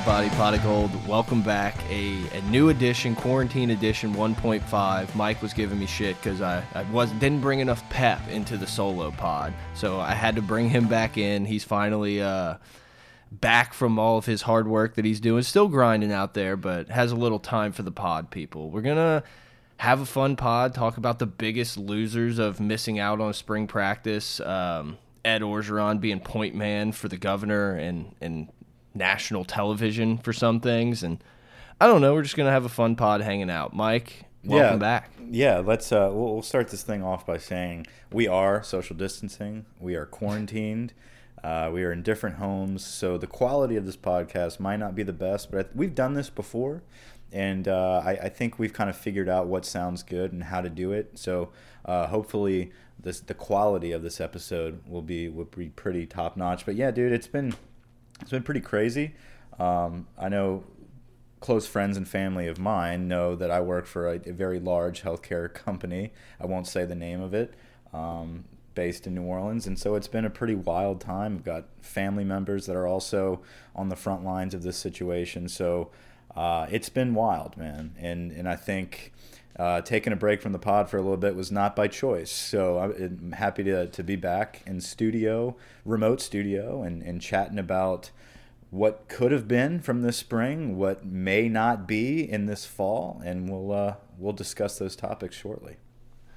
Everybody, Pot of Gold, welcome back. A, a new edition, Quarantine Edition 1.5. Mike was giving me shit because I, I was, didn't bring enough pep into the solo pod. So I had to bring him back in. He's finally uh, back from all of his hard work that he's doing. Still grinding out there, but has a little time for the pod, people. We're going to have a fun pod, talk about the biggest losers of missing out on spring practice. Um, Ed Orgeron being point man for the governor and, and national television for some things. And I don't know, we're just going to have a fun pod hanging out. Mike, welcome yeah, back. Yeah, let's uh, we'll, we'll start this thing off by saying we are social distancing. We are quarantined. Uh, we are in different homes, so the quality of this podcast might not be the best, but we've done this before, and uh, I, I, think we've kind of figured out what sounds good and how to do it. So uh, hopefully, this the quality of this episode will be will be pretty top notch. But yeah, dude, it's been it's been pretty crazy. Um, I know close friends and family of mine know that I work for a, a very large healthcare company. I won't say the name of it. Um, based in New Orleans, and so it's been a pretty wild time. I've got family members that are also on the front lines of this situation, so uh, it's been wild, man. And and I think uh, taking a break from the pod for a little bit was not by choice. So I'm happy to, to be back in studio, remote studio, and, and chatting about what could have been from this spring, what may not be in this fall, and we'll uh, we'll discuss those topics shortly.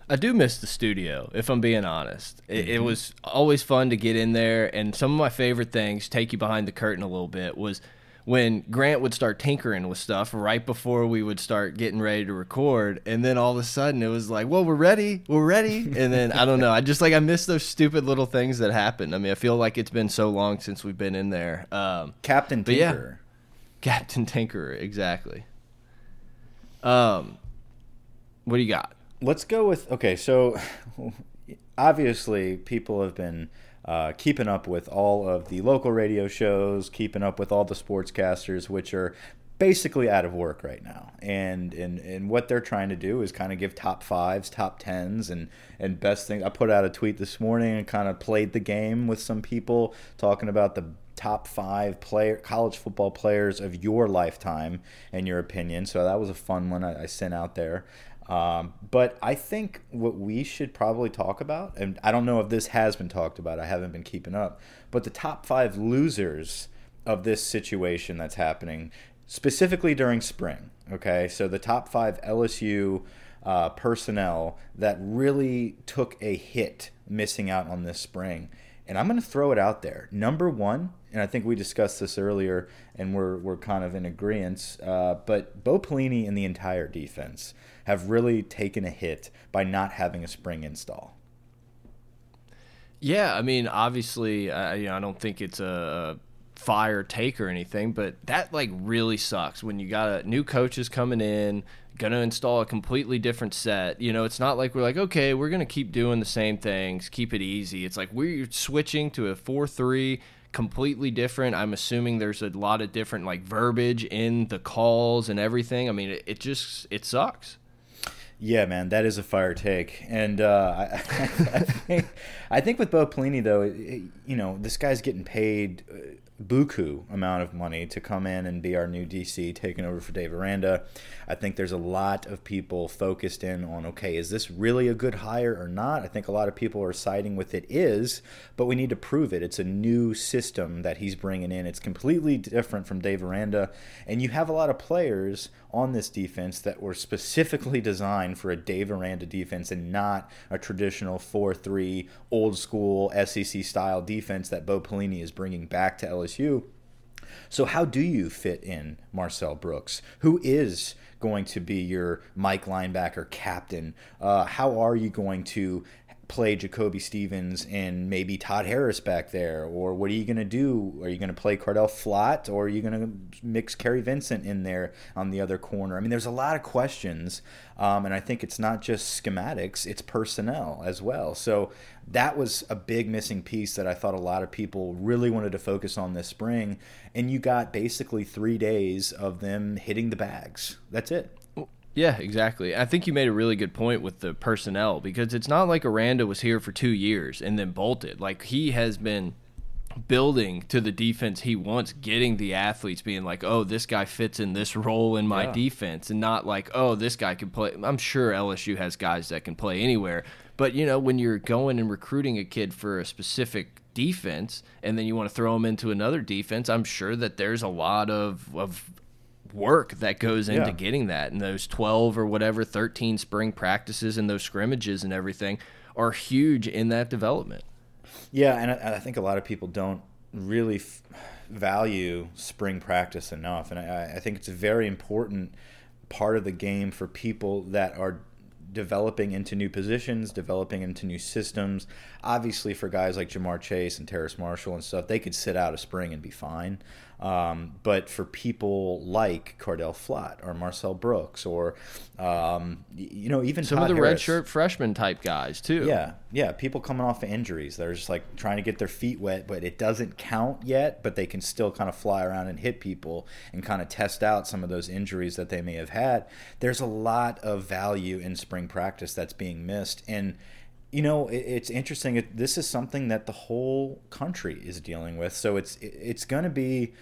I do miss the studio, if I'm being honest. It, mm -hmm. it, mm-hmm. was always fun to get in there, and some of my favorite things, take you behind the curtain a little bit, was – when Grant would start tinkering with stuff right before we would start getting ready to record, and then all of a sudden it was like, "Well, we're ready, we're ready," and then I don't know, I just like I miss those stupid little things that happen. I mean, I feel like it's been so long since we've been in there. Um, Captain Tinker, yeah, Captain Tinker, exactly. Um, what do you got? Let's go with okay. So obviously, people have been uh, keeping up with all of the local radio shows, keeping up with all the sportscasters, which are basically out of work right now. And, and and what they're trying to do is kind of give top fives, top tens, and and best things. I put out a tweet this morning and kind of played the game with some people talking about the top five player college football players of your lifetime and your opinion. So that was a fun one I, I sent out there. Um, but I think what we should probably talk about, and I don't know if this has been talked about, I haven't been keeping up, but the top five losers of this situation that's happening, specifically during spring. Okay, so the top five LSU uh, personnel that really took a hit missing out on this spring. And I'm going to throw it out there. Number one, and I think we discussed this earlier, and we're, we're kind of in agreement, uh, but Bo Pelini and the entire defense have really taken a hit by not having a spring install. Yeah, I mean, obviously, I, you know, I don't think it's a fire take or anything, but that like really sucks when you got a, new coaches coming in, gonna install a completely different set. You know, it's not like we're like, okay, we're gonna keep doing the same things, keep it easy. It's like we're switching to a four three completely different. I'm assuming there's a lot of different like verbiage in the calls and everything. I mean, it, it just it sucks. Yeah, man, that is a fire take, and uh, I, I, think I think with Bo Pelini though, it, you know, this guy's getting paid uh, buku amount of money to come in and be our new DC, taking over for Dave Aranda. I think there's a lot of people focused in on okay, is this really a good hire or not? I think a lot of people are siding with it is, but we need to prove it. It's a new system that he's bringing in. It's completely different from Dave Aranda, and you have a lot of players on this defense that were specifically designed for a Dave Aranda defense and not a traditional 4-3 old school SEC style defense that Bo Pelini is bringing back to LSU. So how do you fit in Marcel Brooks, who is going to be your Mike linebacker captain? Uh, how are you going to play Jacoby Stevens and maybe Todd Harris back there? Or what are you going to do? Are you going to play Cordale Flott or are you going to mix Kerry Vincent in there on the other corner? I mean, there's a lot of questions. Um, and I think it's not just schematics, it's personnel as well. So that was a big missing piece that I thought a lot of people really wanted to focus on this spring. And you got basically three days of them hitting the bags. That's it. Yeah, exactly. I think you made a really good point with the personnel because it's not like Aranda was here for two years and then bolted. Like he has been building to the defense he wants, getting the athletes being like, oh, this guy fits in this role in my yeah. defense, and not like, oh, this guy can play. I'm sure LSU has guys that can play anywhere, but you know, when you're going and recruiting a kid for a specific defense, and then you want to throw him into another defense, I'm sure that there's a lot of of work that goes into yeah. getting that, and those 12 or whatever 13 spring practices and those scrimmages and everything are huge in that development. Yeah, and I, I think a lot of people don't really value spring practice enough, and I, I think it's a very important part of the game for people that are developing into new positions, developing into new systems. Obviously, for guys like Ja'Marr Chase and Terrace Marshall and stuff, they could sit out a spring and be fine. Um, but for people like Cordale Flott or Marcel Brooks or um, you know even some Todd of the Harris, redshirt freshman type guys too. Yeah, yeah, people coming off of injuries, they're just like trying to get their feet wet, but it doesn't count yet. But they can still kind of fly around and hit people and kind of test out some of those injuries that they may have had. There's a lot of value in spring practice that's being missed and you know it's interesting this is something that the whole country is dealing with so it's it's going to be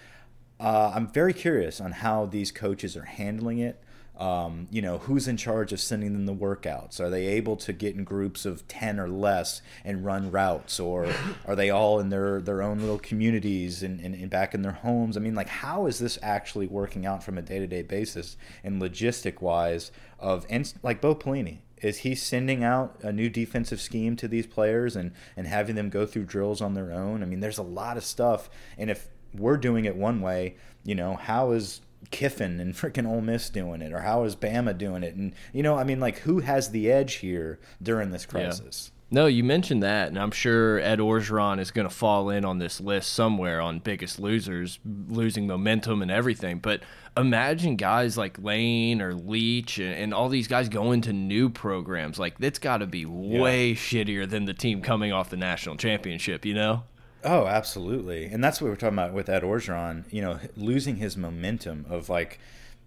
uh, I'm very curious on how these coaches are handling it. Um, you know, who's in charge of sending them the workouts? Are they able to get in groups of 10 or less and run routes? Or are they all in their, their own little communities and, and, and back in their homes? I mean, like, how is this actually working out from a day to day basis and logistic wise? Of, and like Bo Pelini, is he sending out a new defensive scheme to these players and, and having them go through drills on their own? I mean, there's a lot of stuff. And if we're doing it one way, you know, how is Kiffin and freaking Ole Miss doing it, or how is Bama doing it? And you know, I mean, like, who has the edge here during this crisis? Yeah. No, you mentioned that, and I'm sure Ed Orgeron is going to fall in on this list somewhere on Biggest Losers, losing momentum and everything. But imagine guys like Lane or Leach and, and all these guys going to new programs. Like, that's got to be yeah. way shittier than the team coming off the national championship, you know? Oh, absolutely. And that's what we're talking about with Ed Orgeron, you know, losing his momentum of like,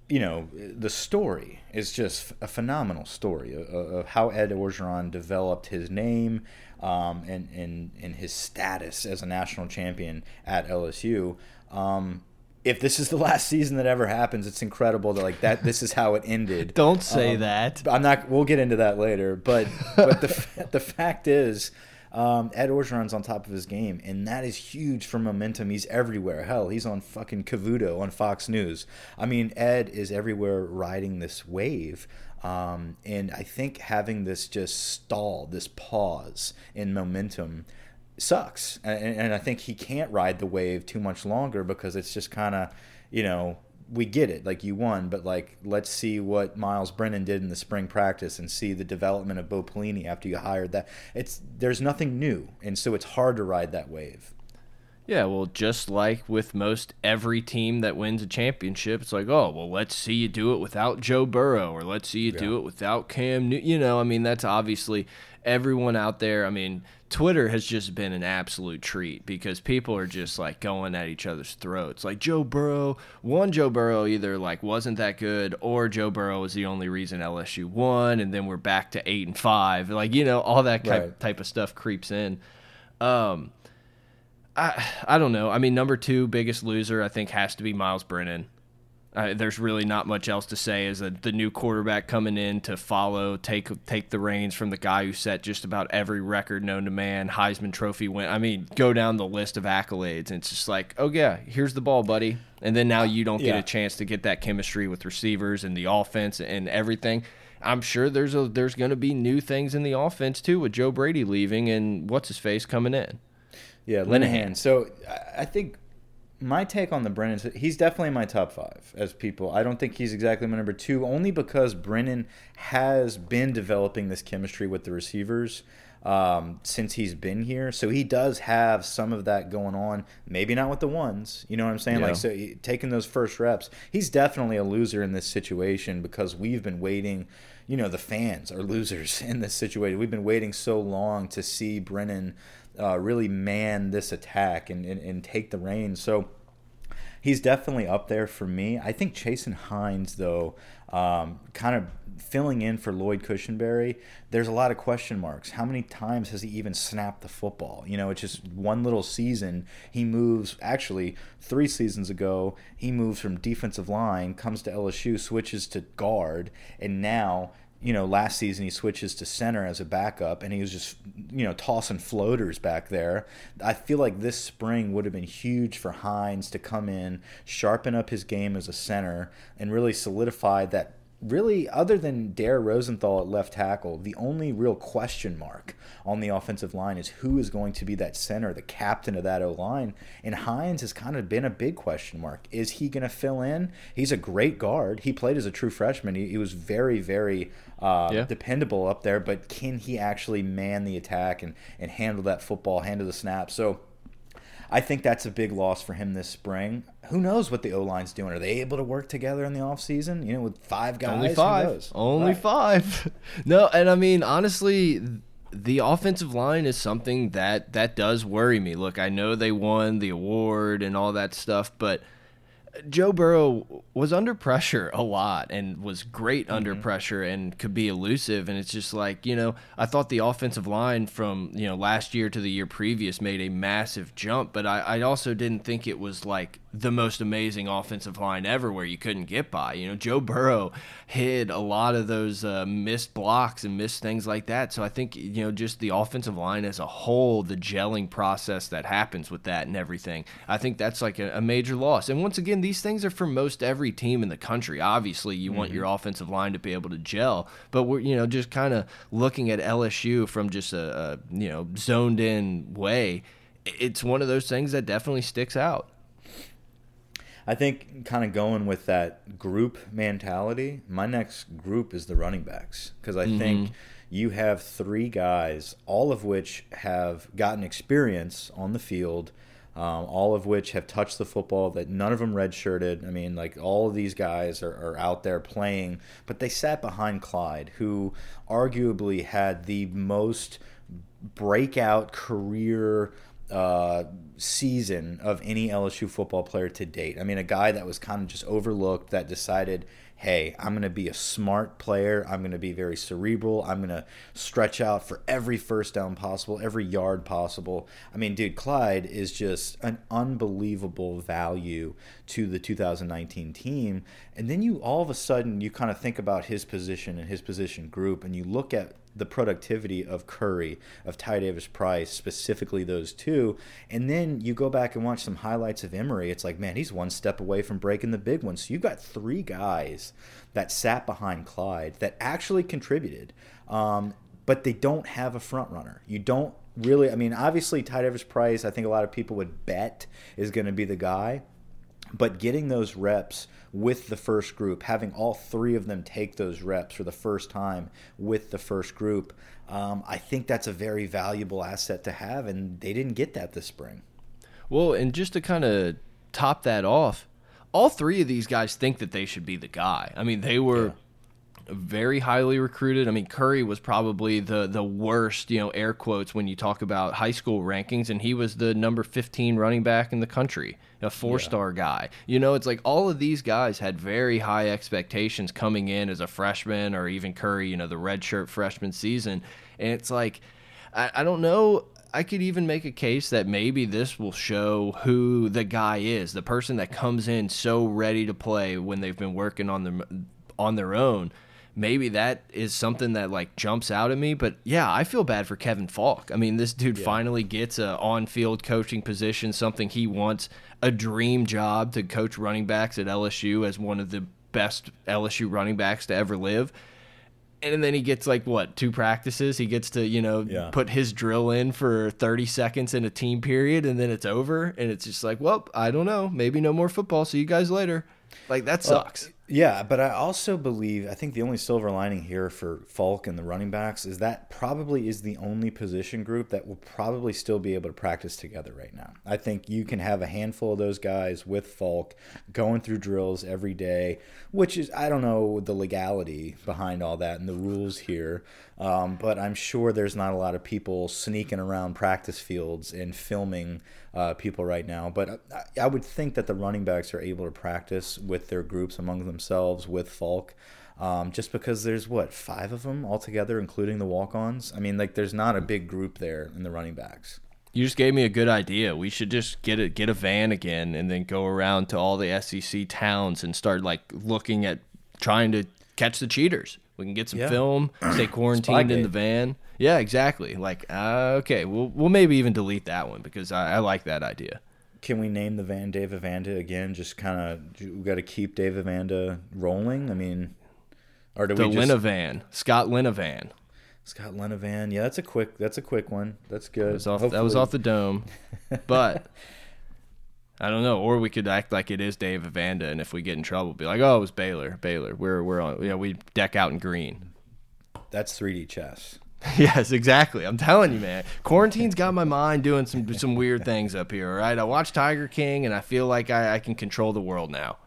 you know, the story is just a phenomenal story of, of how Ed Orgeron developed his name um, and, and, and his status as a national champion at LSU. Um, if this is the last season that ever happens, it's incredible that like that. This is how it ended. Don't say um, that. I'm not. We'll get into that later. But but the the fact is, um, Ed Orgeron's on top of his game, and that is huge for momentum. He's everywhere. Hell, he's on fucking Cavuto on Fox News. I mean, Ed is everywhere riding this wave. Um, and I think having this just stall, this pause in momentum, sucks. And, and I think he can't ride the wave too much longer because it's just kind of, you know, we get it, like you won, but like let's see what Myles Brennan did in the spring practice and see the development of Bo Pelini after you hired that. It's there's nothing new, and so it's hard to ride that wave. Yeah, well, just like with most every team that wins a championship, it's like, oh, well, let's see you do it without Joe Burrow, or let's see you yeah. do it without Cam Newton. You know, I mean, that's obviously everyone out there. I mean, Twitter has just been an absolute treat because people are just like going at each other's throats. Like Joe Burrow, one Joe Burrow either like wasn't that good or Joe Burrow was the only reason LSU won, and then we're back to eight and five. Like you know, all that type, right. type of stuff creeps in. Um, I I don't know. I mean, number two biggest loser I think has to be Myles Brennan. Uh, there's really not much else to say as a, the new quarterback coming in to follow, take take the reins from the guy who set just about every record known to man, Heisman Trophy win. I mean, go down the list of accolades, and it's just like, oh yeah, here's the ball, buddy. And then now you don't yeah. get a chance to get that chemistry with receivers and the offense and everything. I'm sure there's a there's going to be new things in the offense too with Joe Brady leaving and what's his face coming in. Yeah, Linehan. So I think my take on the Brennan, he's definitely my top five as people. I don't think he's exactly my number two, only because Brennan has been developing this chemistry with the receivers um, since he's been here. So he does have some of that going on. Maybe not with the ones, you know what I'm saying? Yeah. Like, so taking those first reps, he's definitely a loser in this situation because we've been waiting. You know, the fans are losers in this situation. We've been waiting so long to see Brennan uh, really man this attack and, and, and take the reins. So he's definitely up there for me. I think Chasen Hines, though, um, kind of filling in for Lloyd Cushenberry, there's a lot of question marks. How many times has he even snapped the football? You know, it's just one little season. He moves, actually, three seasons ago, he moves from defensive line, comes to LSU, switches to guard, and now you know, last season he switches to center as a backup and he was just, you know, tossing floaters back there. I feel like this spring would have been huge for Hines to come in, sharpen up his game as a center, and really solidify that really, other than Dare Rosenthal at left tackle, the only real question mark on the offensive line is who is going to be that center, the captain of that O line. And Hines has kind of been a big question mark. Is he going to fill in? He's a great guard. He played as a true freshman. He, he was very, very uh, yeah. dependable up there, but can he actually man the attack and, and handle that football, handle the snap? So, I think that's a big loss for him this spring. Who knows what the O line's doing? Are they able to work together in the offseason? You know, with five guys. Only five. Only right. five. no, and I mean honestly, the offensive line is something that that does worry me. Look, I know they won the award and all that stuff, but Joe Burrow was under pressure a lot and was great under mm -hmm. pressure and could be elusive. And it's just like, you know, I thought the offensive line from, you know, last year to the year previous made a massive jump, but I, I also didn't think it was like the most amazing offensive line ever where you couldn't get by. You know, Joe Burrow hid a lot of those uh, missed blocks and missed things like that. So I think, you know, just the offensive line as a whole, the gelling process that happens with that and everything, I think that's like a, a major loss. And once again, these things are for most every team in the country. Obviously, you mm -hmm. want mm-hmm. your offensive line to be able to gel, but we're, you know, just kind of looking at LSU from just a, a, you know, zoned in way. It's one of those things that definitely sticks out. I think kind of going with that group mentality, my next group is the running backs because I mm -hmm. think you have three guys, all of which have gotten experience on the field, um, all of which have touched the football, that none of them redshirted. I mean, like all of these guys are, are out there playing, but they sat behind Clyde, who arguably had the most breakout career uh, season of any LSU football player to date. I mean, a guy that was kind of just overlooked that decided, hey, I'm going to be a smart player. I'm going to be very cerebral. I'm going to stretch out for every first down possible, every yard possible. I mean, dude, Clyde is just an unbelievable value to the 2019 team. And then you all of a sudden, you kind of think about his position and his position group, and you look at the productivity of Curry, of Ty Davis Price, specifically those two. And then you go back and watch some highlights of Emery. It's like, man, he's one step away from breaking the big one. So you've got three guys that sat behind Clyde that actually contributed, um, but they don't have a front runner. You don't really, I mean, obviously, Ty Davis Price, I think a lot of people would bet is going to be the guy. But getting those reps with the first group, having all three of them take those reps for the first time with the first group, um, I think that's a very valuable asset to have, and they didn't get that this spring. Well, and just to kind of top that off, all three of these guys think that they should be the guy. I mean, they were. Yeah very highly recruited. I mean, Curry was probably the the worst, you know, air quotes when you talk about high school rankings, and he was the number 15 running back in the country, a four star yeah. guy. You know, it's like all of these guys had very high expectations coming in as a freshman, or even Curry, you know, the redshirt freshman season, and it's like, I, I don't know. I could even make a case that maybe this will show who the guy is, the person that comes in so ready to play when they've been working on them on their own maybe that is something that like jumps out at me. But yeah, I feel bad for Kevin Faulk. I mean, this dude yeah. finally gets a on-field coaching position, something he wants, a dream job to coach running backs at LSU as one of the best LSU running backs to ever live. And then he gets like what two practices? He gets to you know yeah. put his drill in for thirty seconds in a team period, and then it's over. And it's just like, well, I don't know, maybe no more football. See you guys later. Like that sucks. Yeah, but I also believe I think the only silver lining here for Faulk and the running backs is that probably is the only position group that will probably still be able to practice together right now. I think you can have a handful of those guys with Faulk going through drills every day, which is I don't know the legality behind all that and the rules here, um, but I'm sure there's not a lot of people sneaking around practice fields and filming uh, people right now. But I, I, would think that the running backs are able to practice with their groups among themselves with Faulk. Um, just because there's what five of them altogether, including the walk-ons. I mean, like there's not a big group there in the running backs. You just gave me a good idea. We should just get a get a van again and then go around to all the SEC towns and start like looking at trying to catch the cheaters. We can get some Yeah. film, stay quarantined in the van. Yeah, exactly. Like, uh, okay, we'll we'll maybe even delete that one because I, I like that idea. Can we name the van Dave Avanda again? Just kind of we got to keep Dave Avanda rolling. I mean, or do The we just Linovan, Scott Linovan. Scott Lenovan? Yeah, that's a quick. That's a quick one. That's good. That was off, that was off the dome, but I don't know. Or we could act like it is Dave Avanda, and if we get in trouble, be like, "Oh, it was Baylor. Baylor. We're we're on. Yeah, we deck out in green." That's 3D chess. yes, exactly. I'm telling you, man. Quarantine's got my mind doing some some weird things up here. All right, I watch Tiger King, and I feel like I, I can control the world now.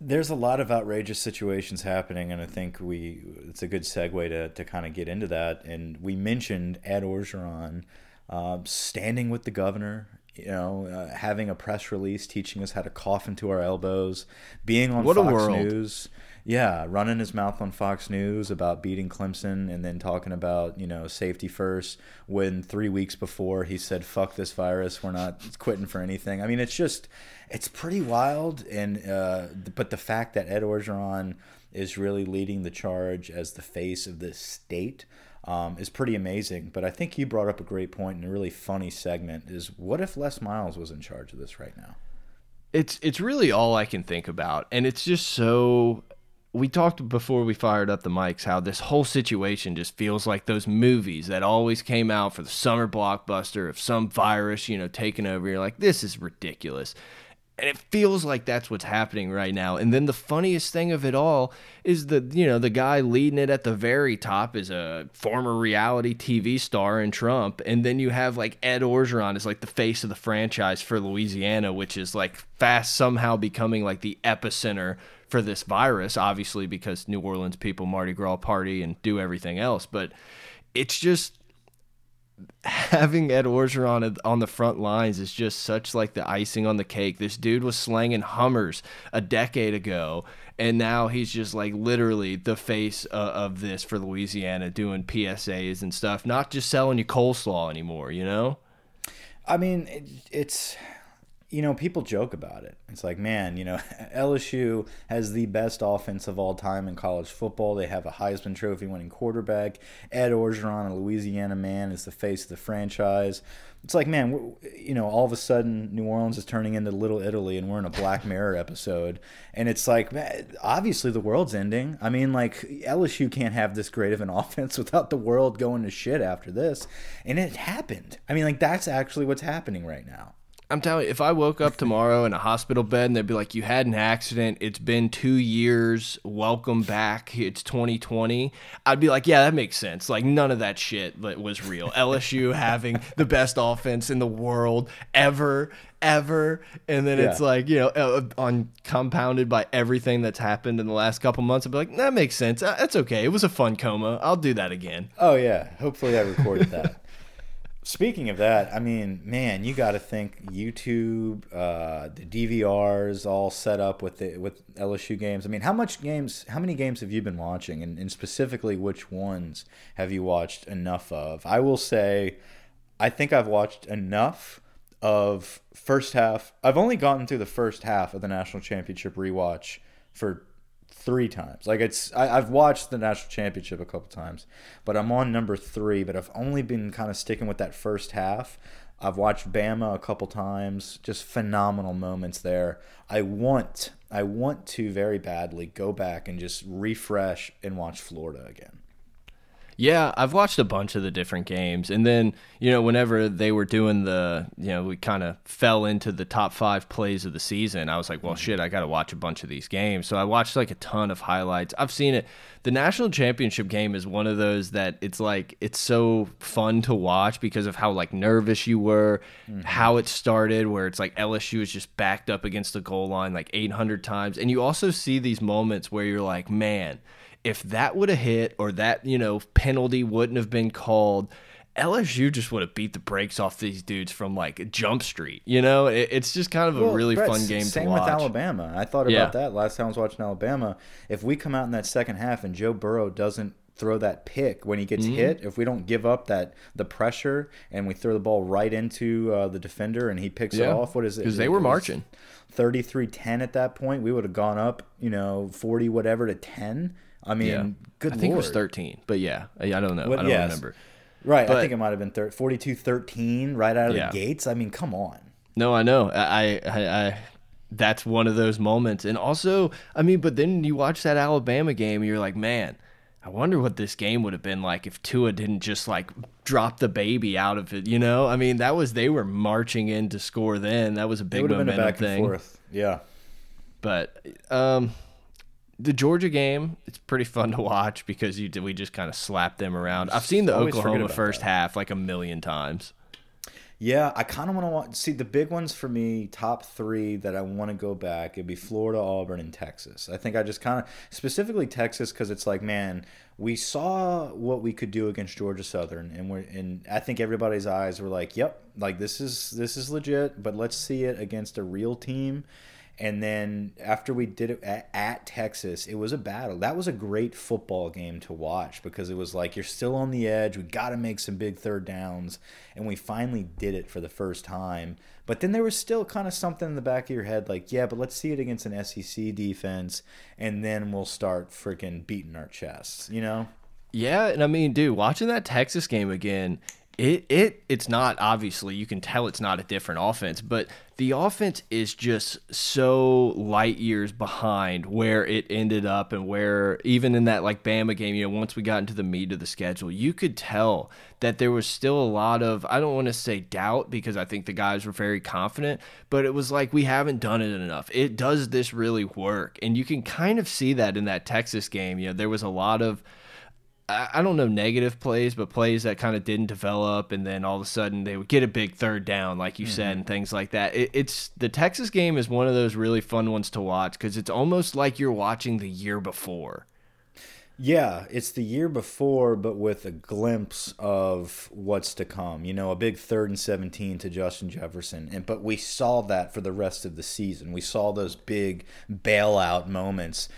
There's a lot of outrageous situations happening, and I think we it's a good segue to, to kind of get into that. And we mentioned Ed Orgeron uh, standing with the governor, you know, uh, having a press release teaching us how to cough into our elbows, being on What Fox. News. Yeah, running his mouth on Fox News about beating Clemson and then talking about, you know, safety first when 3 weeks before he said fuck this virus, we're not quitting for anything. I mean, it's just it's pretty wild and uh but the fact that Ed Orgeron is really leading the charge as the face of this state um, is pretty amazing. But I think you brought up a great point and a really funny segment is what if Les Miles was in charge of this right now? It's it's really all I can think about, and it's just so. We talked before we fired up the mics how this whole situation just feels like those movies that always came out for the summer blockbuster of some virus, you know, taking over. You're like, this is ridiculous. And it feels like that's what's happening right now. And then the funniest thing of it all is the you know the guy leading it at the very top is a former reality TV star in Trump, and then you have like Ed Orgeron is like the face of the franchise for Louisiana, which is like fast somehow becoming like the epicenter for this virus. Obviously because New Orleans people Mardi Gras party and do everything else, but it's just having Ed Orgeron on the front lines is just such like the icing on the cake. This dude was slanging Hummers a decade ago, and now he's just like literally the face of this for Louisiana, doing PSAs and stuff, not just selling you coleslaw anymore. You know? I mean, it, it's you know, people joke about it. It's like, man, you know, LSU has the best offense of all time in college football. They have a Heisman Trophy winning quarterback. Ed Orgeron, a Louisiana man, is the face of the franchise. It's like, man, you know, all of a sudden New Orleans is turning into Little Italy and we're in a Black Mirror episode. And it's like, man, obviously the world's ending. I mean, like, LSU can't have this great of an offense without the world going to shit after this. And it happened. I mean, like, that's actually what's happening right now. I'm telling you, if I woke up tomorrow in a hospital bed and they'd be like, "You had an accident. It's been two years. Welcome back. It's 2020," I'd be like, "Yeah, that makes sense. Like none of that shit was real. LSU having the best offense in the world ever, ever, and then it's like you know, uh, on compounded by everything that's happened in the last couple months. I'd be like, "That makes sense. Uh, That's okay. It was a fun coma. I'll do that again." Oh yeah, hopefully I recorded that. Speaking of that, I mean, man, you got to think YouTube, uh, the DVRs all set up with the with LSU games. I mean, how much games? How many games have you been watching, and, and specifically, which ones have you watched enough of? I will say, I think I've watched enough of first half. I've only gotten through the first half of the national championship rewatch for three times. Like it's I, I've watched the national championship a couple times, but I'm on number three. But I've only been kind of sticking with that first half. I've watched Bama a couple times. Just phenomenal moments there. I want I want to very badly go back and just refresh and watch Florida again. Yeah, I've watched a bunch of the different games, and then you know whenever they were doing the, you know, we kind of fell into the top five plays of the season. I was like, well, mm. shit, I got to watch a bunch of these games. So I watched like a ton of highlights. I've seen it. The national championship game is one of those that it's like it's so fun to watch because of how like nervous you were, mm-hmm. how it started, where it's like LSU is just backed up against the goal line like 800 times, and you also see these moments where you're like, man if that would have hit or that you know penalty wouldn't have been called LSU just would have beat the brakes off these dudes from like Jump Street. You know, it, it's just kind of a really Brett, fun game same to watch. with Alabama. I thought Yeah. about that last time I was watching Alabama. If we come out in that second half and Joe Burrow doesn't throw that pick when he gets Mm-hmm. hit, if we don't give up that the pressure and we throw the ball right into uh, the defender and he picks it off, what is it? 'Cause they were marching. 33-10 at that point. We would have gone up, you know, 40 whatever to 10. I mean, yeah, good I think it was 13, but yeah, I, I don't know. What- I don't yes. remember. Right, But- I think it might have been 42-13 right out of Yeah. the gates. I mean, come on. No, I know. I, I, I, that's one of those moments. And also, I mean, but then you watch that Alabama game, and you're like, man, I wonder what this game would have been like if Tua didn't just like drop the baby out of it. You know, I mean, that was they were marching in to score. Then that was a big would have been a momentum back and thing. forth. Yeah. But um, the Georgia game, it's pretty fun to watch because you we just kind of slapped them around. I've seen the Always Oklahoma first that. half like a million times. Yeah, I kind of want to watch. See, the big ones for me, top three that I want to go back, it'd be Florida, Auburn, and Texas. I think I just kind of, specifically Texas, because it's like, man, we saw what we could do against Georgia Southern, and we are and I think everybody's eyes were like, yep, like this is this is legit, but let's see it against a real team. And then after we did it at, at Texas, it was a battle. That was a great football game to watch because it was like you're still on the edge. We got to make some big third downs, and we finally did it for the first time. But then there was still kind of something in the back of your head, like, yeah, but let's see it against an SEC defense, and then we'll start freaking beating our chests, you know? Yeah, and I mean, dude, watching that Texas game again, it it it's not obviously you can tell it's not a different offense, but the offense is just so light years behind where it ended up and where even in that like Bama game, you know, once we got into the meat of the schedule, you could tell that there was still a lot of I don't want to say doubt because I think the guys were very confident, but it was like we haven't done it enough. It does this really work? And you can kind of see that in that Texas game. You know, there was a lot of I I don't know negative plays, but plays that kind of didn't develop, and then all of a sudden they would get a big third down, like you said, mm-hmm. and things like that. It, it's the Texas game is one of those really fun ones to watch because it's almost like you're watching the year before. Yeah, it's the year before, but with a glimpse of what's to come. You know, a big third and seventeen to Justin Jefferson, and but we saw that for the rest of the season. We saw those big bailout moments,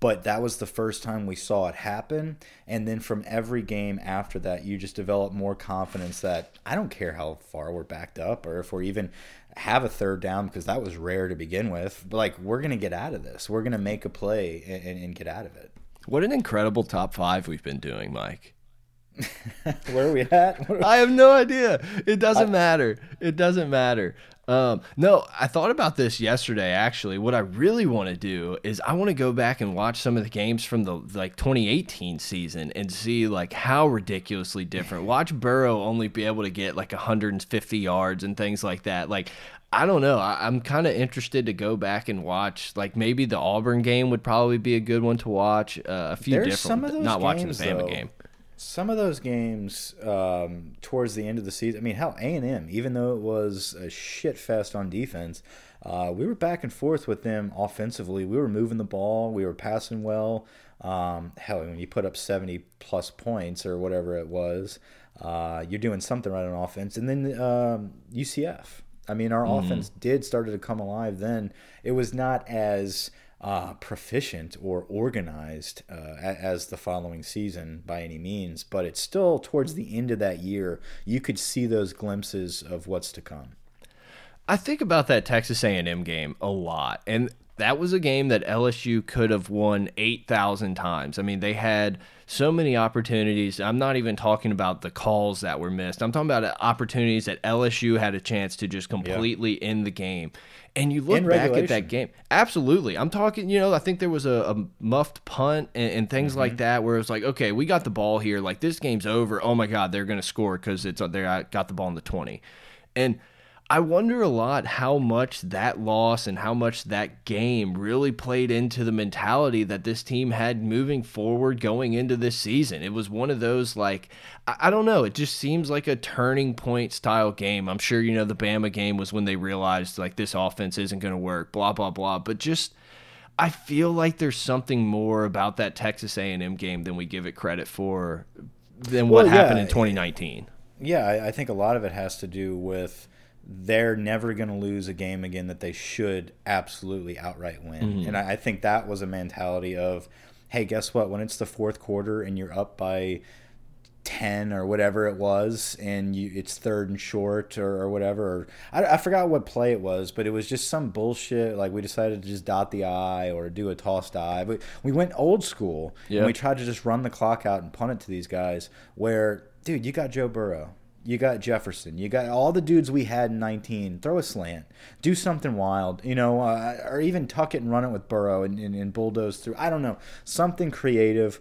but that was the first time we saw it happen. And then from every game after that, you just develop more confidence that I don't care how far we're backed up or if we're even have a third down because that was rare to begin with. But like we're gonna get out of this. We're gonna make a play and, and get out of it. What an incredible top five we've been doing, Mike. Where are we at? Are- I have no idea. It doesn't matter. It doesn't matter. Um, no, I thought about this yesterday. Actually, what I really want to do is I want to go back and watch some of the games from the like 2018 season and see like how ridiculously different. Watch Burrow only be able to get like 150 yards and things like that. Like I don't know. I, I'm kind of interested to go back and watch. Like maybe the Auburn game would probably be a good one to watch. Uh, a few There's different. some of those not watching the games, Bama though. game. Some of those games um, towards the end of the season. I mean, hell, A and M, even though it was a shit fest on defense, uh, we were back and forth with them offensively. We were moving the ball. We were passing well. Um, hell, when you put up seventy plus points or whatever it was, uh, you're doing something right on offense. And then um, UCF. I mean, our offense did started to come alive. Then it was not as uh, proficient or organized uh, as the following season by any means, but it's still towards the end of that year. You could see those glimpses of what's to come. I think about that Texas A&M game a lot, and that was a game that LSU could have won eight thousand times. I mean, they had so many opportunities. I'm not even talking about the calls that were missed. I'm talking about uh, opportunities that LSU had a chance to just completely end the game. And you look In back at that game, absolutely. I'm talking. You know, I think there was a, a muffed punt and, and things like mm-hmm. that, where it's like, okay, we got the ball here. Like this game's over. Oh my God, they're going to score because it's uh, they got the ball in the 20, and I wonder a lot how much that loss and how much that game really played into the mentality that this team had moving forward going into this season. It was one of those, like, I, don't know, it just seems like a turning point style game. I'm sure, you know, the Bama game was when they realized, like, this offense isn't going to work, blah, blah, blah. But just. I feel like there's something more about that Texas A&M game than we give it credit for than what Well, happened in 2019. Yeah, I, I think a lot of it has to do with they're never going to lose a game again that they should absolutely outright win. Mm -hmm. And I, I think that was a mentality of, hey, guess what? When it's the fourth quarter and you're up by 10 or whatever it was and you it's third and short or, or whatever or I, I forgot what play it was but it was just some bullshit like we decided to just dot the i or do a toss dive we, we went old school yep. and we tried to just run the clock out and punt it to these guys where dude you got joe burrow you got Jefferson. You got all the dudes we had in 19. Throw a slant. Do something wild, you know, uh, or even tuck it and run it with Burrow and, and, and bulldoze through. I don't know. Something creative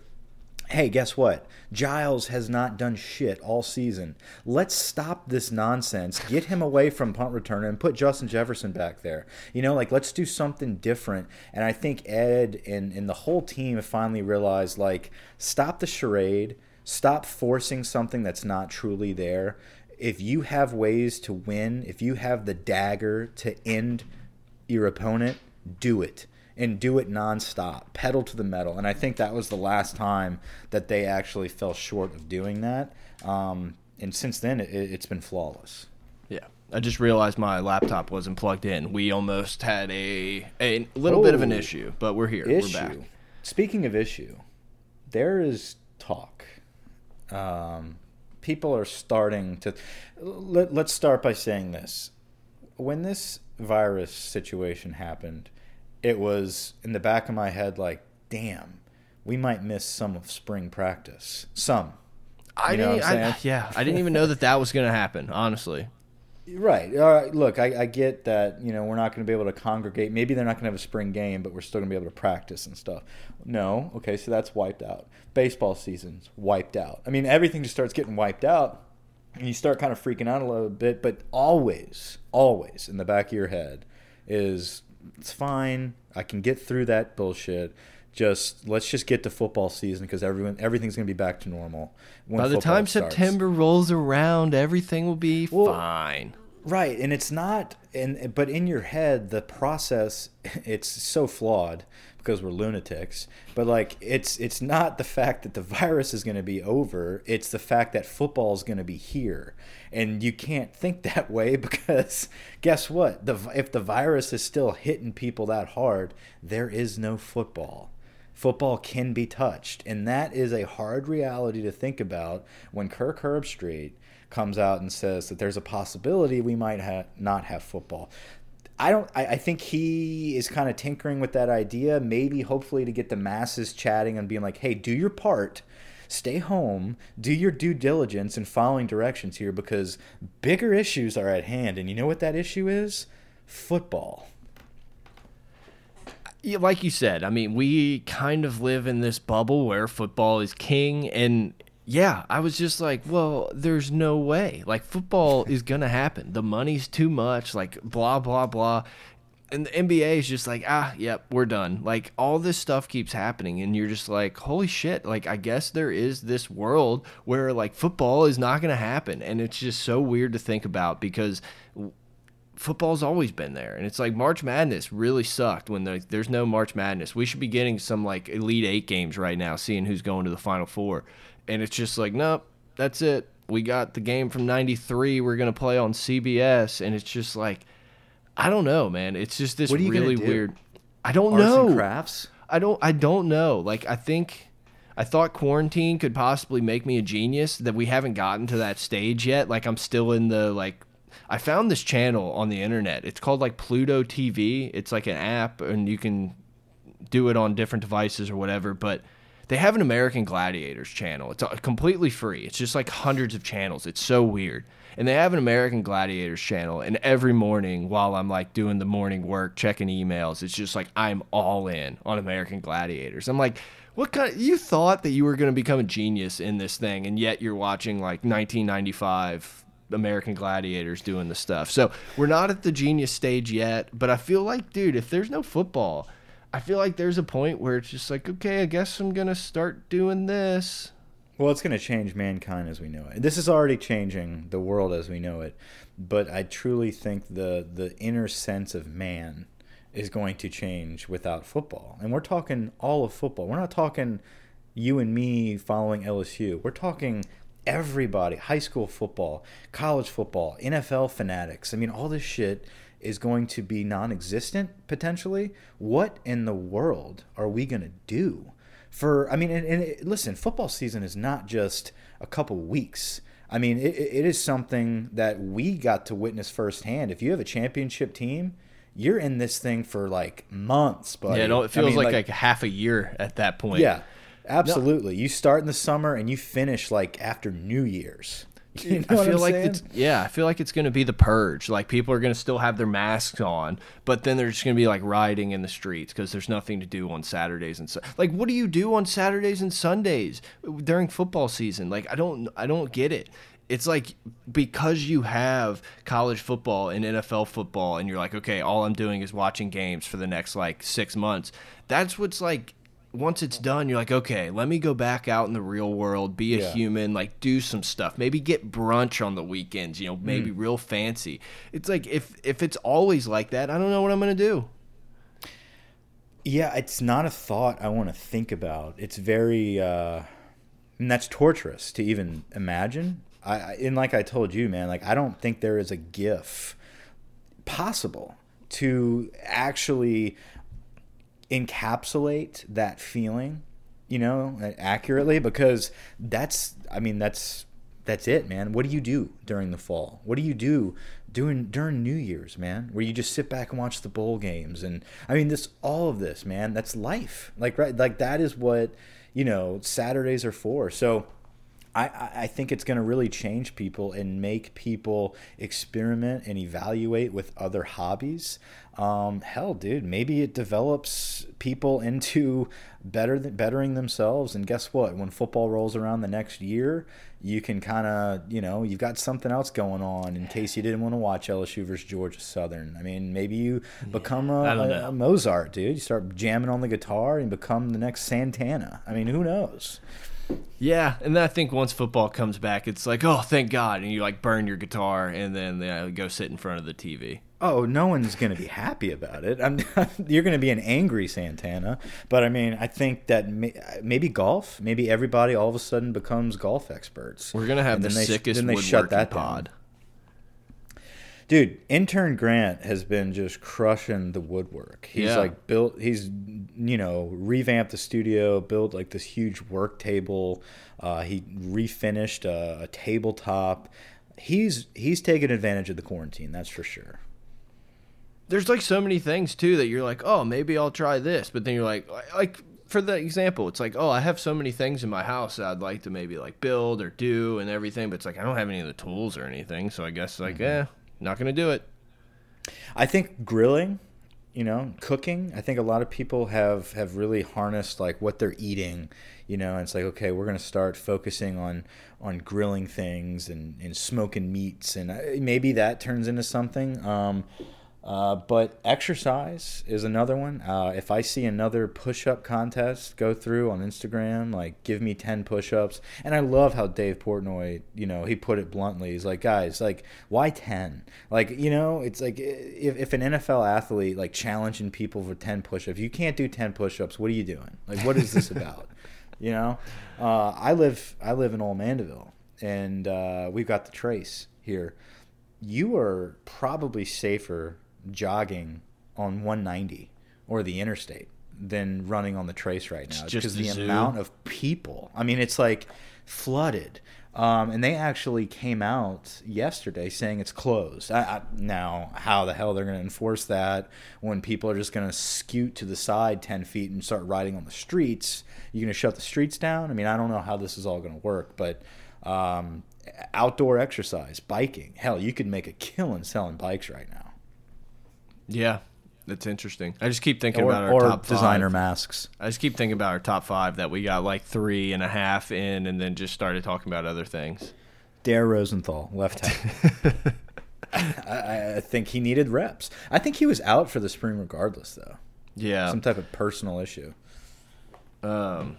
hey, guess what? Giles has not done shit all season. Let's stop this nonsense. Get him away from punt returner and put Justin Jefferson back there. You know, like let's do something different. And I think Ed and, and the whole team have finally realized like stop the charade, stop forcing something that's not truly there. If you have ways to win, if you have the dagger to end your opponent, do it and do it nonstop, pedal to the metal. And I think that was the last time that they actually fell short of doing that. Um, and since then, it, it's been flawless. Yeah. I just realized my laptop wasn't plugged in. We almost had a a little oh, bit of an oh, issue, but we're here. Issue. We're back. Speaking of issue, there is talk. Um, people are starting to. Let, let's start by saying this. When this virus situation happened, it was in the back of my head like, damn, we might miss some of spring practice. Some. I know didn't. I, yeah, I didn't even know that that was going to happen. Honestly. Right. All right. Look, I, I get that. You know, we're not going to be able to congregate. Maybe they're not going to have a spring game, but we're still going to be able to practice and stuff. No. Okay. So that's wiped out. Baseball season's wiped out. I mean, everything just starts getting wiped out, and you start kind of freaking out a little bit. But always, always in the back of your head is it's fine. I can get through that bullshit. Just let's just get to football season because everyone everything's gonna be back to normal. By the time starts. September rolls around, everything will be well, fine. Right, and it's not, and but in your head, the process it's so flawed because we're lunatics. But like, it's it's not the fact that the virus is going to be over; it's the fact that football is going to be here, and you can't think that way because guess what? The if the virus is still hitting people that hard, there is no football football can be touched. And that is a hard reality to think about when Kirk Herbstreit comes out and says that there's a possibility we might ha not have football. I don't. I, I think he is kind of tinkering with that idea, maybe hopefully to get the masses chatting and being like, "Hey, do your part." Stay home, do your due diligence in following directions here because bigger issues are at hand. And you know what that issue is? Football like you said, I mean, we kind of live in this bubble where football is king, and yeah, I was just like, well, there's no way. Like football is gonna happen. The money's too much. Like blah blah blah. And the NBA is just like, ah, yep, we're done. Like all this stuff keeps happening, and you're just like, holy shit! Like I guess there is this world where like football is not gonna happen, and it's just so weird to think about because football's always been there and it's like march madness really sucked when the, there's no march madness we should be getting some like elite eight games right now seeing who's going to the final four and it's just like, nope, that's it. We got the game from '93. We're gonna play on CBS, and it's just like, I don't know, man. It's just this really weird. I don't Arts know. crafts. I don't. I don't know. Like I think. I thought quarantine could possibly make me a genius. That we haven't gotten to that stage yet. Like I'm still in the like. I found this channel on the internet. It's called like Pluto TV. It's like an app, and you can do it on different devices or whatever. But they have an American Gladiators channel. It's uh, completely free. It's just like hundreds of channels. It's so weird. And they have an American Gladiators channel. And every morning while I'm like doing the morning work, checking emails, it's just like I'm all in on American Gladiators. I'm like, what kind of, you thought that you were going to become a genius in this thing and yet you're watching like 1995 American Gladiators doing the stuff. So, we're not at the genius stage yet, but I feel like dude, if there's no football, I feel like there's a point where it's just like, okay, I guess I'm gonna start doing this. Well, it's going to change mankind as we know it. This is already changing the world as we know it, but I truly think the the inner sense of man is going to change without football. And we're talking all of football. We're not talking you and me following LSU. We're talking everybody, high school football, college football, NFL fanatics. I mean, all this shit is going to be non-existent potentially. What in the world are we going to do? For I mean, and, and it, listen, football season is not just a couple weeks. I mean, it, it is something that we got to witness firsthand. If you have a championship team, you're in this thing for like months, but Yeah, no, it feels I mean, like, like, like half a year at that point. Yeah, absolutely. No. You start in the summer and you finish like after New Year's. You know I feel like it's yeah, I feel like it's going to be the purge. Like people are going to still have their masks on, but then they're just going to be like riding in the streets because there's nothing to do on Saturdays and so. like what do you do on Saturdays and Sundays during football season? Like I don't I don't get it it's like because you have college football and NFL football, and you're like, okay, all I'm doing is watching games for the next like six months. That's what's like. Once it's done, you're like, okay, let me go back out in the real world, be a yeah. human, like do some stuff. Maybe get brunch on the weekends. You know, maybe mm. real fancy. It's like if if it's always like that, I don't know what I'm gonna do. Yeah, it's not a thought I want to think about. It's very. uh and that's torturous to even imagine I and like I told you, man, like I don't think there is a GIF possible to actually encapsulate that feeling, you know, accurately because that's I mean that's that's it, man. What do you do during the fall? What do you do doing during New Year's, man? Where you just sit back and watch the bowl games and I mean this all of this, man. That's life. Like right like that is what, you know, Saturdays are for. So I, I think it's going to really change people and make people experiment and evaluate with other hobbies. Um, hell, dude, maybe it develops people into better bettering themselves. And guess what? When football rolls around the next year, you can kind of, you know, you've got something else going on in case you didn't want to watch LSU versus Georgia Southern. I mean, maybe you become a, a, a Mozart, dude. You start jamming on the guitar and become the next Santana. I mean, who knows? Yeah, and then I think once football comes back, it's like, oh, thank God, and you like burn your guitar and then uh, go sit in front of the TV. Oh, no one's going to be happy about it. I'm, you're going to be an angry Santana. But I mean, I think that may, maybe golf, maybe everybody all of a sudden becomes golf experts. We're going to have the they, sickest then they shut that pod. Down. Dude, intern Grant has been just crushing the woodwork. He's yeah. like built. He's you know revamped the studio, built like this huge work table. Uh, he refinished a, a tabletop. He's he's taken advantage of the quarantine. That's for sure there's like so many things too that you're like, oh, maybe I'll try this, but then you're like, like for the example, it's like, oh, I have so many things in my house that I'd like to maybe like build or do and everything, but it's like I don't have any of the tools or anything, so I guess like, mm -hmm. eh, not going to do it. I think grilling, you know, cooking. I think a lot of people have have really harnessed like what they're eating, you know, and it's like okay, we're going to start focusing on on grilling things and and smoking meats, and uh, maybe that turns into something. Um, uh, but exercise is another one. Uh, if I see another push up contest go through on Instagram, like give me 10 push ups. And I love how Dave Portnoy, you know, he put it bluntly. He's like, guys, like, why 10? Like, you know, it's like if, if an NFL athlete, like, challenging people for 10 push ups, you can't do 10 push ups. What are you doing? Like, what is this about? you know? Uh, I live I live in Old Mandeville, and uh, we've got the trace here. You are probably safer jogging on 190 or the interstate than running on the trace right now because the zoo. amount of people. I mean, it's like flooded. Um, and they actually came out yesterday saying it's closed. I, I, now, how the hell they're going to enforce that when people are just going to scoot to the side 10 feet and start riding on the streets? You're going to shut the streets down? I mean, I don't know how this is all going to work, but um, outdoor exercise, biking, hell, you could make a killing selling bikes right now. Yeah, that's interesting. I just keep thinking or, about our or top designer five. masks. I just keep thinking about our top five that we got like three and a half in, and then just started talking about other things. Dare Rosenthal, left hand. I, I, think he needed reps. I think he was out for the spring regardless, though. Yeah, some type of personal issue. Um,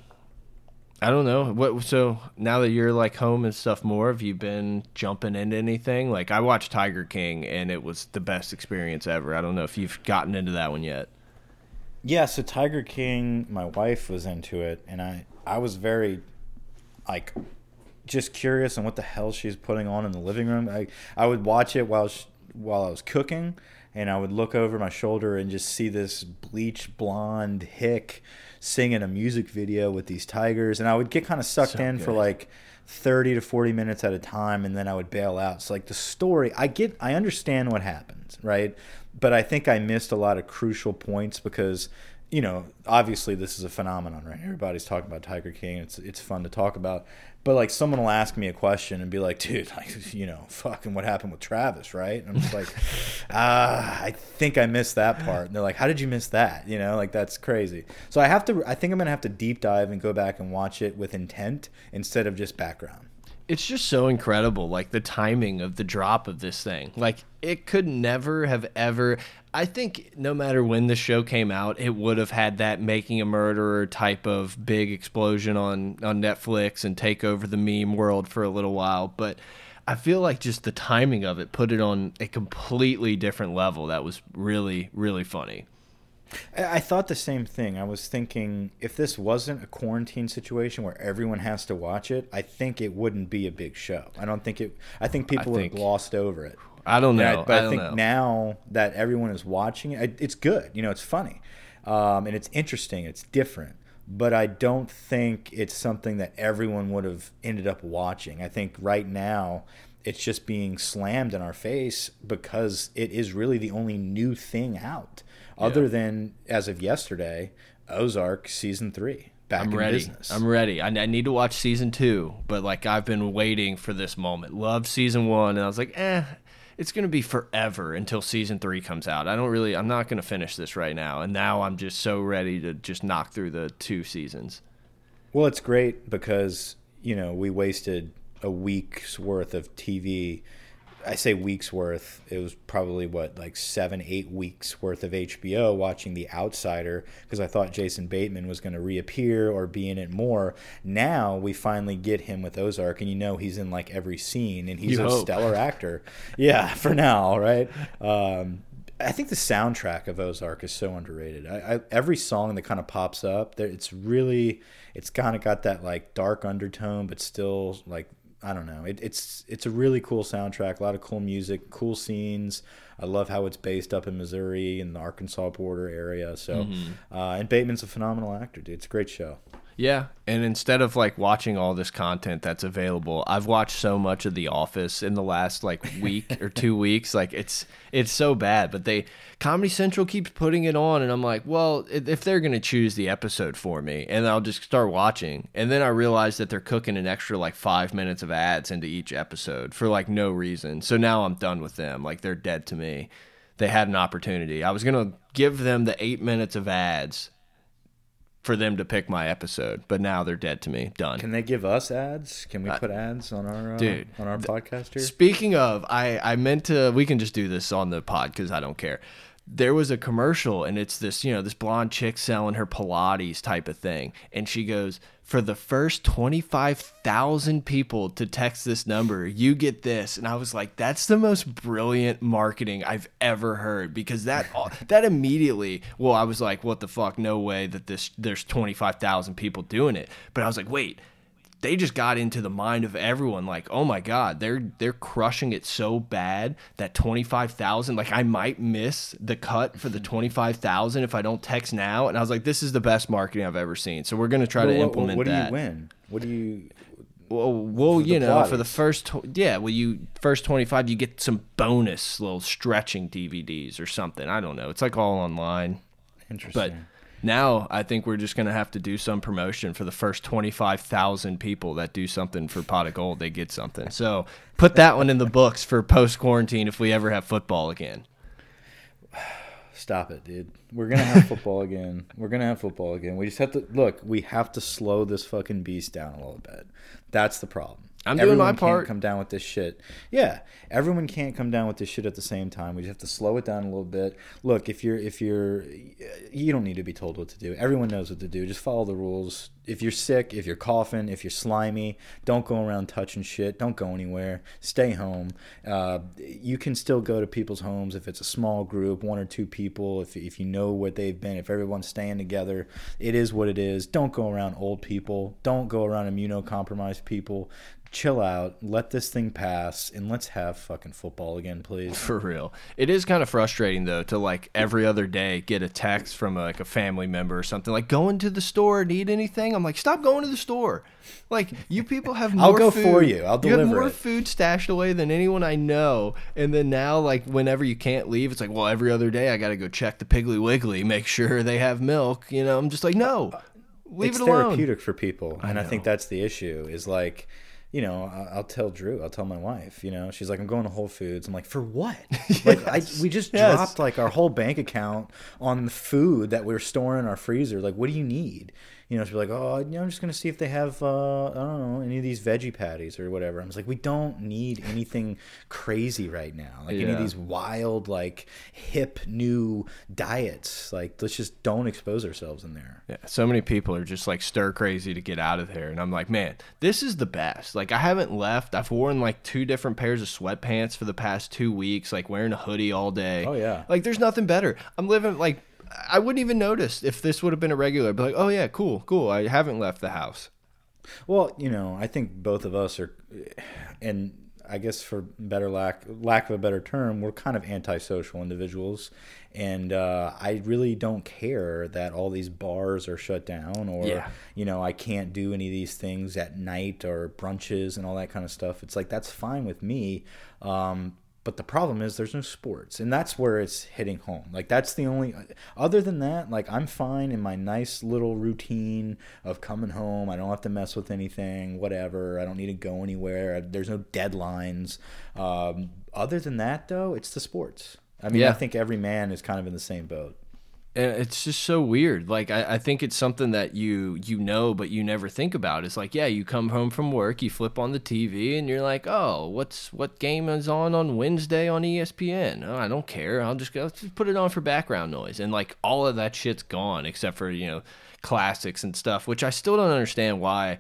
I don't know. What so now that you're like home and stuff more, have you been jumping into anything? Like I watched Tiger King and it was the best experience ever. I don't know if you've gotten into that one yet. Yeah, so Tiger King, my wife was into it and I I was very like just curious on what the hell she's putting on in the living room. I I would watch it while she, while I was cooking, and I would look over my shoulder and just see this bleach blonde hick singing a music video with these tigers, and I would get kind of sucked So in good. for like. 30 to 40 minutes at a time and then I would bail out. So like the story, I get I understand what happens, right? But I think I missed a lot of crucial points because you know, obviously this is a phenomenon, right? Everybody's talking about Tiger King. It's it's fun to talk about. But like someone will ask me a question and be like, dude, like you know, fucking what happened with Travis, right? And I'm just like, ah, I think I missed that part. And they're like, how did you miss that? You know, like that's crazy. So I have to I think I'm gonna have to deep dive and go back and watch it with intent instead of just background. it's just so incredible like the timing of the drop of this thing like it could never have ever i think no matter when the show came out it would have had that making a murderer type of big explosion on on netflix and take over the meme world for a little while but i feel like just the timing of it put it on a completely different level that was really really funny I I thought the same thing. I was thinking if this wasn't a quarantine situation where everyone has to watch it, I think it wouldn't be a big show. I don't think it. I think people would have glossed over it. I don't know I, but I, don't think know. now that everyone is watching it, it's good. You know, it's funny, um, and it's interesting. It's different. But I don't think it's something that everyone would have ended up watching. I think right now it's just being slammed in our face because it is really the only new thing out, other than as of yesterday, Ozark season three back I'm in ready. business. I'm ready. I, I need to watch season two, but like I've been waiting for this moment. Loved season one, and I was like, eh, it's gonna be forever until season three comes out. I don't really. I'm not gonna finish this right now, and now I'm just so ready to just knock through the two seasons. Well, it's great because you know we wasted a week's worth of TV. I say weeks worth. It was probably what like seven, eight weeks worth of HBO watching The Outsider because I thought Jason Bateman was going to reappear or be in it more. Now we finally get him with Ozark, and you know he's in like every scene, and he's You a hope. stellar actor. Yeah, for now, right? Um, I think the soundtrack of Ozark is so underrated. I, I, every song that kind of pops up, there, it's really, it's kind of got that like dark undertone, but still like I don't know. It, it's it's a really cool soundtrack. A lot of cool music, cool scenes. I love how it's based up in Missouri and the Arkansas border area. So, uh, and Bateman's a phenomenal actor, dude. It's a great show. Yeah, and instead of like watching all this content that's available, I've watched so much of The Office in the last like week or two weeks. Like it's it's so bad, but they Comedy Central keeps putting it on, and I'm like, well, if they're gonna choose the episode for me, and I'll just start watching, and then I realize that they're cooking an extra like five minutes of ads into each episode for like no reason. So now I'm done with them. Like they're dead to me. They had an opportunity. I was gonna give them the eight minutes of ads for them to pick my episode, but now they're dead to me. Done. Can they give us ads? Can we put ads on our uh, dude, on our podcast here? Speaking of, I I meant to. We can just do this on the pod because I don't care. There was a commercial, and it's this you know this blonde chick selling her Pilates type of thing, and she goes, "For the first twenty five thousand people to text this number, you get this." And I was like, "That's the most brilliant marketing I've ever heard," because that that immediately. Well, I was like, "What the fuck? No way that this there's twenty five thousand people doing it." But I was like, "Wait." They just got into the mind of everyone like oh my god they're they're crushing it so bad that 25,000 like I might miss the cut for the mm-hmm. 25,000 if I don't text now. And I was like this is the best marketing I've ever seen. So we're going to try to Well, what, implement what do you win? What do you? well, well you know for the first yeah well you first 25 you get some bonus little stretching DVDs or something. I don't know. It's like all online. Interesting. but now I think we're just gonna have to do some promotion for the first twenty five thousand people that do something for Pot of Gold. They get something. So put that one in the books for post quarantine if we ever have football again. Stop it, dude. We're gonna have football again. We're gonna have football again. We just have to look. We have to slow this fucking beast down a little bit. That's the problem. I'm doing my part. Can't come down with this shit. Yeah, everyone can't come down with this shit at the same time. We just have to slow it down a little bit. Look, if you're if you're, you don't need to be told what to do. Everyone knows what to do. Just follow the rules. If you're sick, if you're coughing, if you're slimy, don't go around touching shit. Don't go anywhere. Stay home. Uh, you can still go to people's homes if it's a small group, one or two people. If if you know what they've been, if everyone's staying together, it is what it is. Don't go around old people. Don't go around immunocompromised people. Chill out, let this thing pass, and let's have fucking football again, please. For real. It is kind of frustrating though to like every other day get a text from like a family member or something like going to the store, need anything? I'm like, stop going to the store. Like you people have more I'll go food. for you. I'll deliver. You have more it. food stashed away than anyone I know. And then now like whenever you can't leave, it's like, well, every other day I got to go check the Piggly Wiggly, make sure they have milk, you know. I'm just like, no. Uh, leave it's it alone. therapeutic for people, and I, think that's the issue. Is like, you know, I'll tell Drew, I'll tell my wife, you know, she's like, I'm going to Whole Foods. I'm like, for what? Like, I, we just Yes. dropped like our whole bank account on the food that we are storing in our freezer. Like, what do you need? You know, she's like, oh, you know, I'm just gonna see if they have, uh, I don't know, any of these veggie patties or whatever. I was like, we don't need anything crazy right now. Like any of these wild, like hip new diets. Like, let's just don't expose ourselves in there. Yeah, so many people are just like stir crazy to get out of there, and I'm like, man, this is the best. Like, I haven't left. I've worn like two different pairs of sweatpants for the past two weeks, like wearing a hoodie all day. Oh, yeah. Like, there's nothing better. I'm living like I wouldn't even notice if this would have been a regular. But like, oh yeah, cool, cool. I haven't left the house. Well, you know, I think both of us are, and I guess for better lack lack of a better term, we're kind of antisocial individuals, and uh, I really don't care that all these bars are shut down, or Yeah. you know, I can't do any of these things at night or brunches and all that kind of stuff. It's like that's fine with me. Um, but the problem is there's no sports, and that's where it's hitting home. Like that's the only. Other than that, like I'm fine in my nice little routine of coming home. I don't have to mess with anything. Whatever. I don't need to go anywhere. There's no deadlines. Um, other than that, though, it's the sports. I mean, Yeah. I think every man is kind of in the same boat. It's just so weird. Like I, I think it's something that you you know but you never think about. It's like yeah you come home from work you flip on the tv and you're like oh what's what game is on on wednesday on espn oh, i don't care. I'll just go just put it on for background noise. And like all of that shit's gone except for you know classics and stuff which i still don't understand why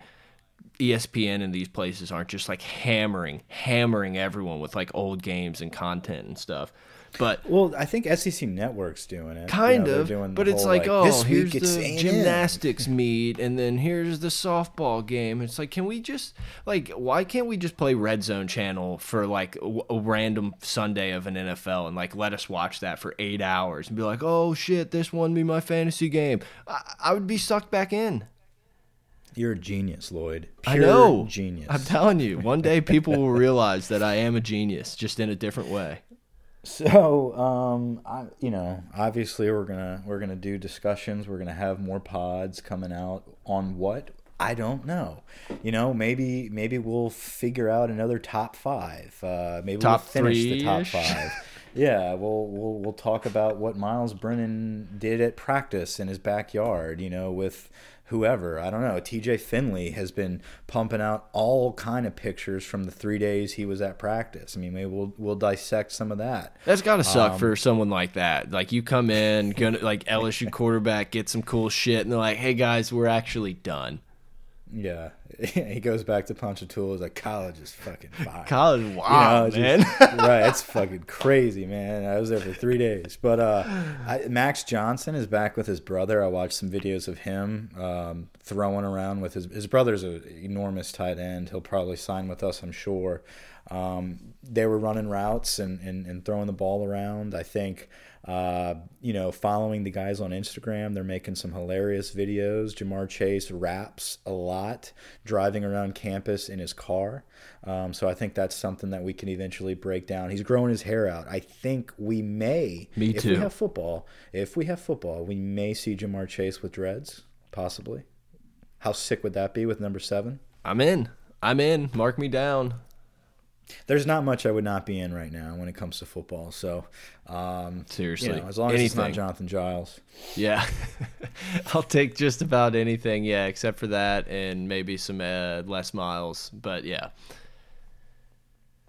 ESPN and these places aren't just like hammering, hammering everyone with like old games and content and stuff. But Well, I think SEC Network's doing it. You kind know, of doing but it's whole, like, oh this here's week the gymnastics meet and then here's the softball game it's like can we just like why can't we just play red zone channel for like a, a random sunday of an nfl and like let us watch that for eight hours and be like oh shit this won me my fantasy game i, I would be sucked back in You're a genius, Lloyd. i know genius. i'm telling you one day people will realize that i am a genius just in a different way So, um, I, you know, obviously we're gonna we're gonna do discussions. We're gonna have more pods coming out on what I don't know. You know, maybe maybe we'll figure out another top five. Uh, maybe Top we'll finish the top five. yeah, we'll we'll we'll talk about what Myles Brennan did at practice in his backyard. You know, with whoever I don't know. TJ Finley has been pumping out all kind of pictures from the three days he was at practice. I mean, maybe we'll we'll dissect some of that. That's gotta suck Um, for someone like that. Like you come in, gonna like LSU quarterback, get some cool shit, and they're like, "Hey guys, we're actually done." Yeah, he goes back to Ponchatoula. He's like, college is fucking fire. College, You know, wow, man. just- right, it's fucking crazy, man. I was there for three days. But uh, I, Max Johnson is back with his brother. I watched some videos of him um, throwing around with his his brother's an enormous tight end. He'll probably sign with us, I'm sure. Um, they were running routes and, and, and throwing the ball around. I think, uh, you know, following the guys on Instagram, they're making some hilarious videos. Ja'Marr Chase raps a lot, driving around campus in his car. Um, so I think that's something that we can eventually break down. He's growing his hair out. I think we may, Me too. if we have football, if we have football, we may see Ja'Marr Chase with dreads, possibly. How sick would that be with number seven? I'm in. I'm in. Mark me down. There's not much I would not be in right now when it comes to football. So, um, Seriously, you know, as long as it's not. Jonathan Giles. Yeah, I'll take just about anything. Yeah, except for that and maybe some uh, Les Miles. But yeah,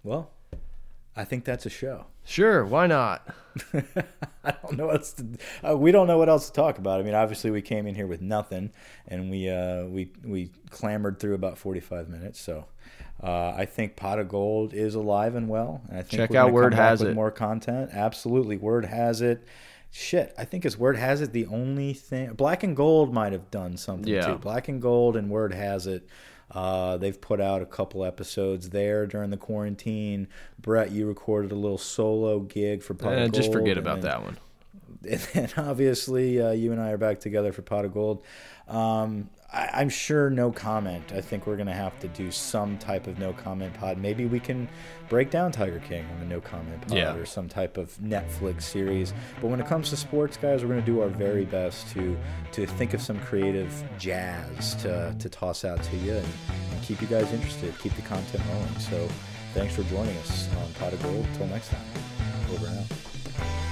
Well, I think that's a show. sure. Why not? I don't know what else to, uh, we don't know what else to talk about. I mean, obviously we came in here with nothing, and we uh, we we clambered through about forty five minutes. So uh, I think Pot of Gold is alive and well, and I think Check out Word Has It. more content. Absolutely, Word has it. Shit, I think as Word has it, the only thing Black and Gold might have done something Yeah. too. Black and Gold and Word has it. Uh, they've put out a couple episodes there during the quarantine. Brett, you recorded a little solo gig for Pot Eh, of just Gold, forget about that one. and then obviously uh, you and I are back together for Pot of Gold. Um, I, I'm sure no comment. I think we're gonna have to do some type of no comment pod. Maybe we can break down Tiger King on a no comment pod Yeah. or some type of Netflix series. But when it comes to sports, guys, we're gonna do our very best to to think of some creative jazz to to toss out to you and, and keep you guys interested, keep the content rolling. So thanks for joining us on Pot of Gold. Till next time, over and out.